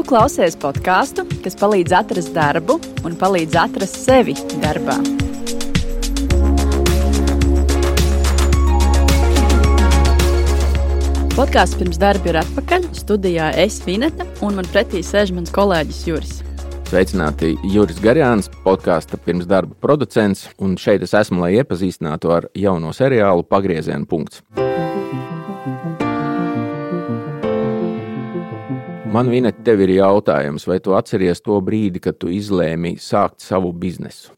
Tu klausies podkāstu, kas palīdz atrast darbu un palīdz atrast sevi darbā. Podkāsts pirms darba ir atpakaļ. Studijā es Vineta un man pretī sēž mans kolēģis Juris. Sveicināti Juris Garjāns, podkāsta pirms darba producents, un šeit es esmu, lai iepazīstinātu ar jauno seriālu Pagrieziena punkts. Man vienā tev ir jautājums, vai tu atceries to brīdi, kad tu izlēmi sākt savu biznesu?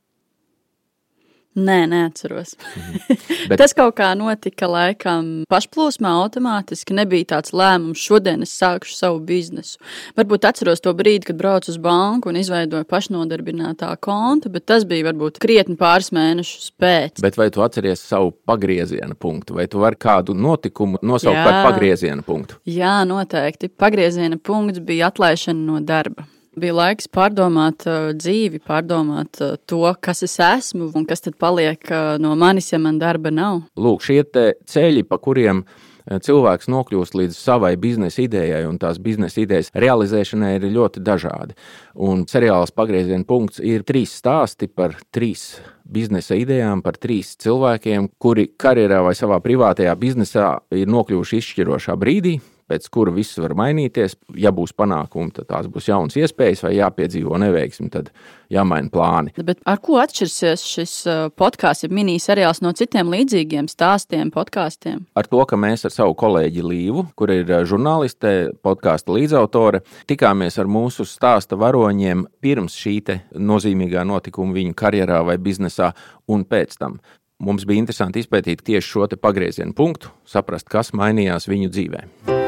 Nē, neatceros. Mhm. Bet... Tas kaut kā notika laikam pašplūsmā, automātiski. Nebija tāds lēmums, šodien es sākšu savu biznesu. Varbūt atceros to brīdi, kad braucu uz banku un izveidoju pašnodarbinātā konta, bet tas bija varbūt krietni pāris mēnešus pēc. Bet vai tu atceries savu pagrieziena punktu, vai tu vari kādu notikumu nosaukt Jā. par pagrieziena punktu? Jā, noteikti. Pagrieziena punkts bija atlaišana no darba. Bija laiks pārdomāt uh, dzīvi, pārdomāt uh, to, kas es esmu un kas tad paliek uh, no manis, ja man darba nav. Lūk, šie ceļi, pa kuriem uh, cilvēks nokļūst līdz savai biznesa idejai, un tās biznesa idejas realizēšanai ir ļoti dažādi. Un seriāls pagrieziena punkts ir trīs stāsti par trīs biznesa idejām, par trīs cilvēkiem, kuri karjerā vai savā privātajā biznesā ir nokļuvuši izšķirošā brīdī, pēc kura viss var mainīties. Ja būs panākumi, tad tās būs jaunas iespējas, vai jāpiedzīvo neveiksmi, tad jāmaina plāni. Bet ar ko atšķirsies šis uh, podkāsts, ja miniseriāls no citiem līdzīgiem stāstiem, podkāstiem? Ar to, ka mēs ar savu kolēģi Līvu, kur ir uh, žurnāliste, podkāstu līdzautore, tikāmies ar mūsu stāsta varoņiem pirms šī nozīmīgā notikuma viņu karjerā vai biznesā un pēc tam. Mums bija interesanti izpētīt tieši šo pagrieziena punktu, saprast, kas mainījās viņu dzīvēm.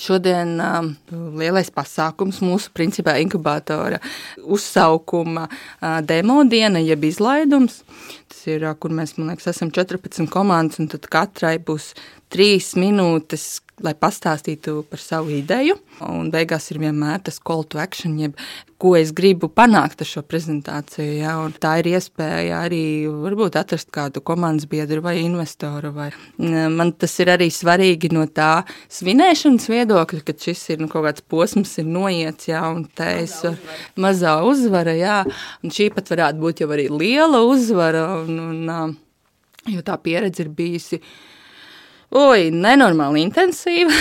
Šodien lielais pasākums mūsu principā inkubatora uzsaukuma demo diena, jeb izlaidums. Tas ir, kur mēs, man liekas, esam 14 komandas, un tad katrai būs trīs minūtes, lai pastāstītu par savu ideju. Un beigās ir vienmēr tas call to action, jeb ko es gribu panākt ar šo prezentāciju. Ja? Un tā ir iespēja arī varbūt atrast kādu komandas biedru vai investoru. Vai. Man tas ir arī svarīgi no tā svinēšanas viedokļa, ka šis ir nu, kaut kāds posms, ir noiets, ja? un tā ir mazā uzvara. Ja? Un šī pat varētu būt jau arī liela uzvara, un, un, jo tā pieredze ir bijusi oi, nenormāli intensīva.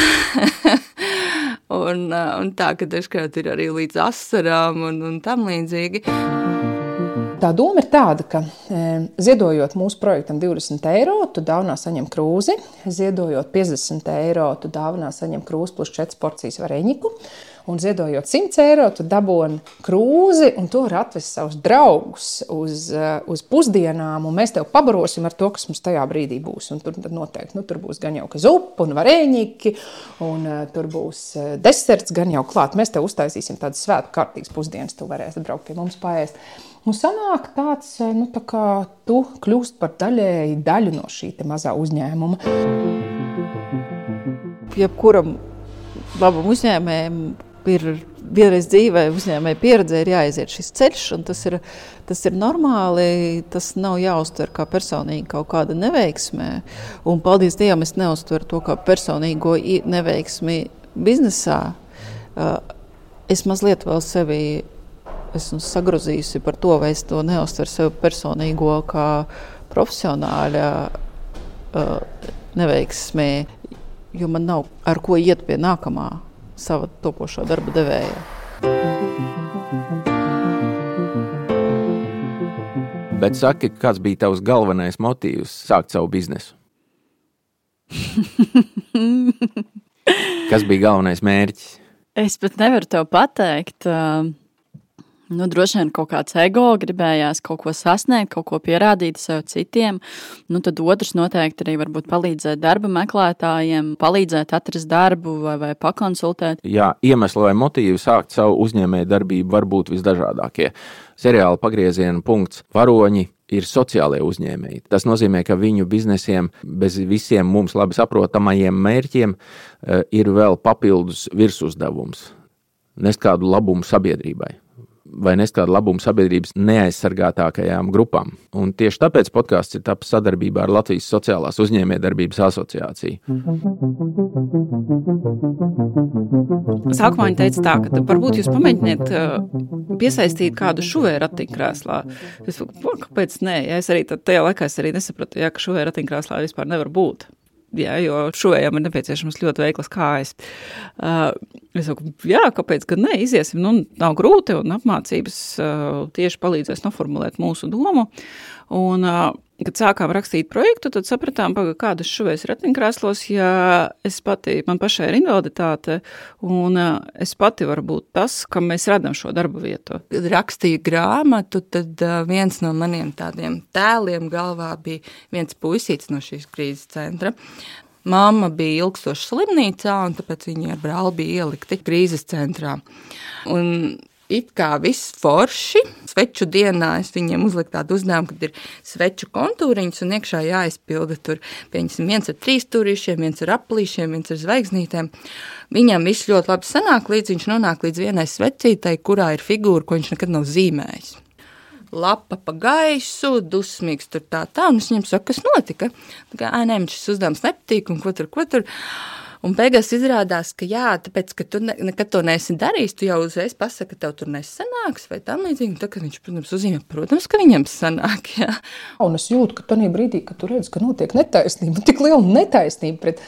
un, un tā, ka dažkārt ir arī līdz asarām un, un tam līdzīgi. Tā doma ir tāda, ka ziedojot mūsu projektam 20 eiro, tu dāvinā saņem krūzi, ziedojot 50 eiro, tu dāvinā saņem krūzi plus 4 porcijas varēņiku un ziedojot 100 eiro, tu dabūji krūzi, un tu vari atvest savus draugus uz, eh, uz pusdienām, un mēs tev pabarosim ar to, kas mums tajā brīdī būs. Un tur noteikti nu, tur būs gan jau zupa, un varēņķi, un uh, tur būs uh, deserts, gan jau klāt. Mēs tev uztaisīsim tādas svētku kārtīgas pusdienas, tu varēsi braukt pie mums paēst. Un sanāk tāds, nu, tā kā tu kļūst par daļēji daļu no šī mazā uzņēmuma. Jebkuram labam uzņēmējam ir vienreiz dzīvē, uzņēmēji pieredzē, ir jāiziet šis ceļš, un tas ir, tas ir normāli. Tas nav jāuztver kā personīgi kaut kāda neveiksme. Un, paldies Dievam, es neuztveru to kā personīgo neveiksmi biznesā. Es mazliet vēl sevi esmu sagrozījusi par to, vai es to neuztveru sev personīgo kā profesionāļa neveiksmē, jo man nav ar ko iet pie nākamā sava topošā darba devēja. Bet saki, kāds bija tavs galvenais motīvs sākt savu biznesu? Kas bija galvenais mērķis? Es pat nevaru tev pateikt. Uh Nu, droši vien kaut kāds ego gribējās kaut ko sasniegt, kaut ko pierādīt sev citiem. Nu, tad otrs noteikti arī varbūt palīdzēt darba meklētājiem, palīdzēt atrast darbu vai, vai pakonsultēt. Jā, iemesli vai motīvi sākt savu uzņēmēju darbību var būt visdažādākie. Seriāla pagrieziena punkts varoņi ir sociālie uzņēmēji. Tas nozīmē, ka viņu biznesiem bez visiem mums labi saprotamajiem mērķiem eh, ir vēl papildus virsuzdevums, nes kādu labumu sabiedrībai vai nes kādu labumu sabiedrības neaizsargātākajām grupām. Un tieši tāpēc podkāsts ir tapis sadarbībā ar Latvijas Sociālās uzņēmējdarbības asociāciju. Sākumā viņa teica, tā, ka varbūt jūs pamēģiniet uh, piesaistīt kādu šuvēju ratiņkrēslā. Es domāju, kāpēc nē? Ja es arī tajā laikā es arī nesapratu, ja, ka šuvēju ratiņkrēslā vispār nevar būt. Jā, jo šovējām ir nepieciešams ļoti veiklas kājas. Uh, es saku, jā, kāpēc gan ne, iziesim, nu, nav grūti, un apmācības uh, tieši palīdzēs noformulēt mūsu domu. Un, uh, kad sākām rakstīt projektu, tad sapratām, ka kādas šuvēs ratiņkrēslos, ja es pati, man pašai ir invaliditāte, un es pati varu būt tas, kam mēs radam šo darba vietu. Kad rakstīju grāmatu, tad viens no maniem tādiem tēliem galvā bija viens puisīts no šīs krīzes centra. Māma bija ilgstoši slimnīcā, un tāpēc viņa ar brāli bija ielikti krīzes centrā. Un it kā viss forši. Sveču dienā es viņiem uzliku tādu uzdevumu, kad ir sveču kontūriņas un iekšā jāizpilda tur, pieņemsim, viens ar trīs turīšiem, viens ar aplīšiem, viens ar zvaigznītēm. Viņam viss ļoti labi sanāk, līdz viņš nonāk līdz vienai svecītai, kurā ir figūra, ko viņš nekad nav zīmējis. Lapa pa gaisu, dusmīgs tur tā tā, un es viņam saku, kas notika. Tā kā, ā, nē, šis uzdevums nepatīk, un ko tur, ko tur. Un beigās izrādās, ka jā, tāpēc, ka tu ne, nekad to neesi darījis, tu jau uzreiz pasaki, ka tev tur nesanāks, vai tam līdzīgi. Tad, kad viņš, protams, uzzīmē, protams, ka viņam sanāk. Jā. Un es jūtu, ka tajā brīdī, kad tu redz, ka notiek netaisnība, tik liela netaisnība pret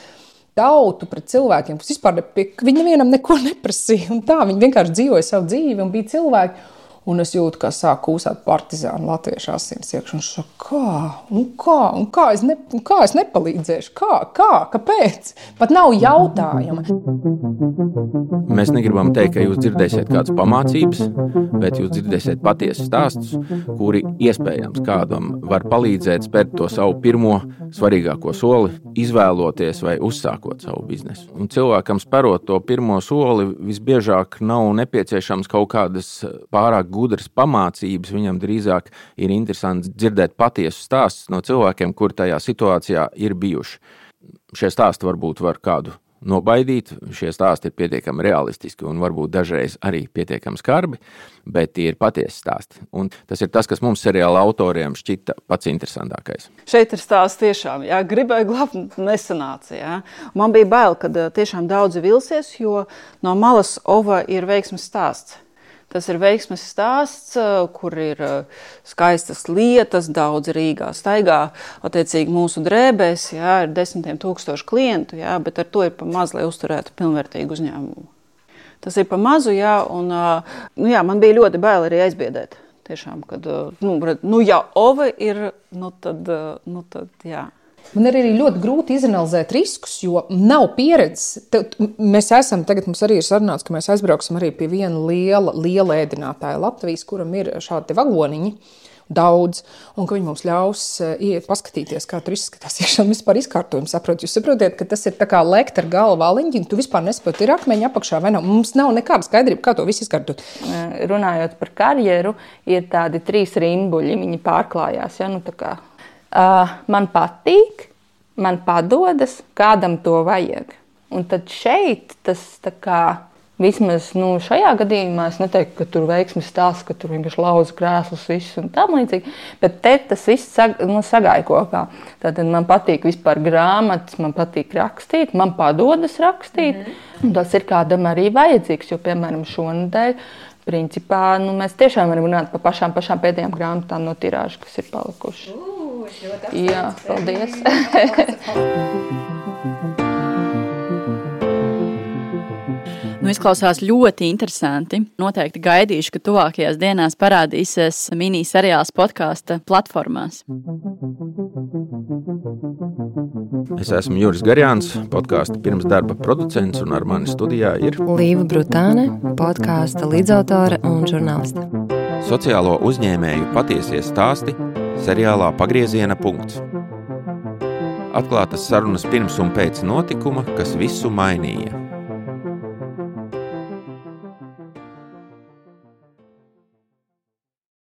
tautu, pret cilvēkiem, kas vispār pie viņa vienam neko neprasīja. Un tā viņi vienkārši dzīvoja savu dzīvi un bija cilvēki. Un es jūtu, kā sāk kūsēt partizānu latviešu asins iekšā. Un šā, kā, un kā, un kā, es ne, un kā es nepalīdzēšu? Kā, kā, kāpēc? Pat nav jautājuma. Mēs negribam teikt, ka jūs dzirdēsiet kādas pamācības, bet jūs dzirdēsiet patiesus stāstus, kuri iespējams kādam var palīdzēt spērt to savu pirmo svarīgāko soli, izvēloties vai uzsākot savu biznesu. Un cilvēkam spērot to pirmo soli, visbiežāk nav nepieciešams kaut kādas pārāk gudras pamācības, viņam drīzāk ir interesanti dzirdēt patiesus stāstus no cilvēkiem, kuri tajā situācijā ir bijuši. Šie stāsti varbūt var kādu nobaidīt. Šie stāsti ir pietiekami realistiski un varbūt dažreiz arī pietiekami skarbi, bet tie ir patiesi stāsti. Un tas ir tas, kas mums seriāla autoriem šķita pats interesantākais. Šeit ir stāsts tiešām, jā, gribēju glābt, nesanāca. Jā. Man bija bail, ka tiešām daudzi vilsies, jo no malas ova ir veiksmes stāsts. Tas ir veiksmes stāsts, kur ir skaistas lietas, daudz Rīgā staigā. Attiecīgi mūsu drēbēs jā, ir desmitiem tūkstoši klientu, jā, bet ar to ir pa maz, lai uzturētu pilnvērtīgu uzņēmumu. Tas ir pa mazu, jā, un nu, jā, man bija ļoti bail arī aizbiedēt. Tiešām, kad, nu, nu, ja ove ir, nu tad, nu tad jā. Man ir arī ļoti grūti izanalizēt riskus, jo nav pieredzes. Te, mēs esam, tagad mums arī ir sarunāts, ka mēs aizbrauksim arī pie viena liela, liela ēdinātāja Latvijas, kuram ir šādi vagoniņi. Daudz, un ka viņi mums ļaus eh, iet, paskatīties, kā tur izskatās. Ja vispār izkārtojums, saprot, jūs saprotat, ka tas ir kā lekt ar galvu valiņķi, un tu vispār nesaproti, ir akmeņi apakšā vai nav. Mums nav nekāda skaidrība, kā to visu izkārtot. Runājot par karjeru, ir tādi trīs rimbuļi, viņi pārklājās. Ja? Nu, man patīk, man padodas, kādam to vajag. Un tad šeit tas tā kā. Vismaz nu, šajā gadījumā es neteiktu, ka tur veiksmīgi stāsta, ka tur vienkārši lauza krēslus, viss un tā līdzīgi. Bet te tas viss sag, nu, sagāja kopā. Tad man patīk vispār grāmatas, man patīk rakstīt, man padodas rakstīt. Mm. Tas ir kādam arī vajadzīgs, jo, piemēram, šonadēļ principā, nu, mēs tiešām varam runāt par pašām, pašām pēdējām grāmatām no tirāžas, kas ir palikušas. Uh. Jā, paldies! Nu, izklausās ļoti interesanti. Noteikti gaidīšu, ka tuvākajās dienās parādīsies mini-seriāls podkāstu platformās. Es esmu Juris Garjāns, podkāstu pirms darba producents, un ar mani studijā ir Līva Brutāne, podkāstu līdzautore un žurnāliste. Sociālo uzņēmēju patiesie stāsti seriālā Pagrieziena punkts. Atklātas sarunas pirms un pēc notikuma, kas visu mainīja.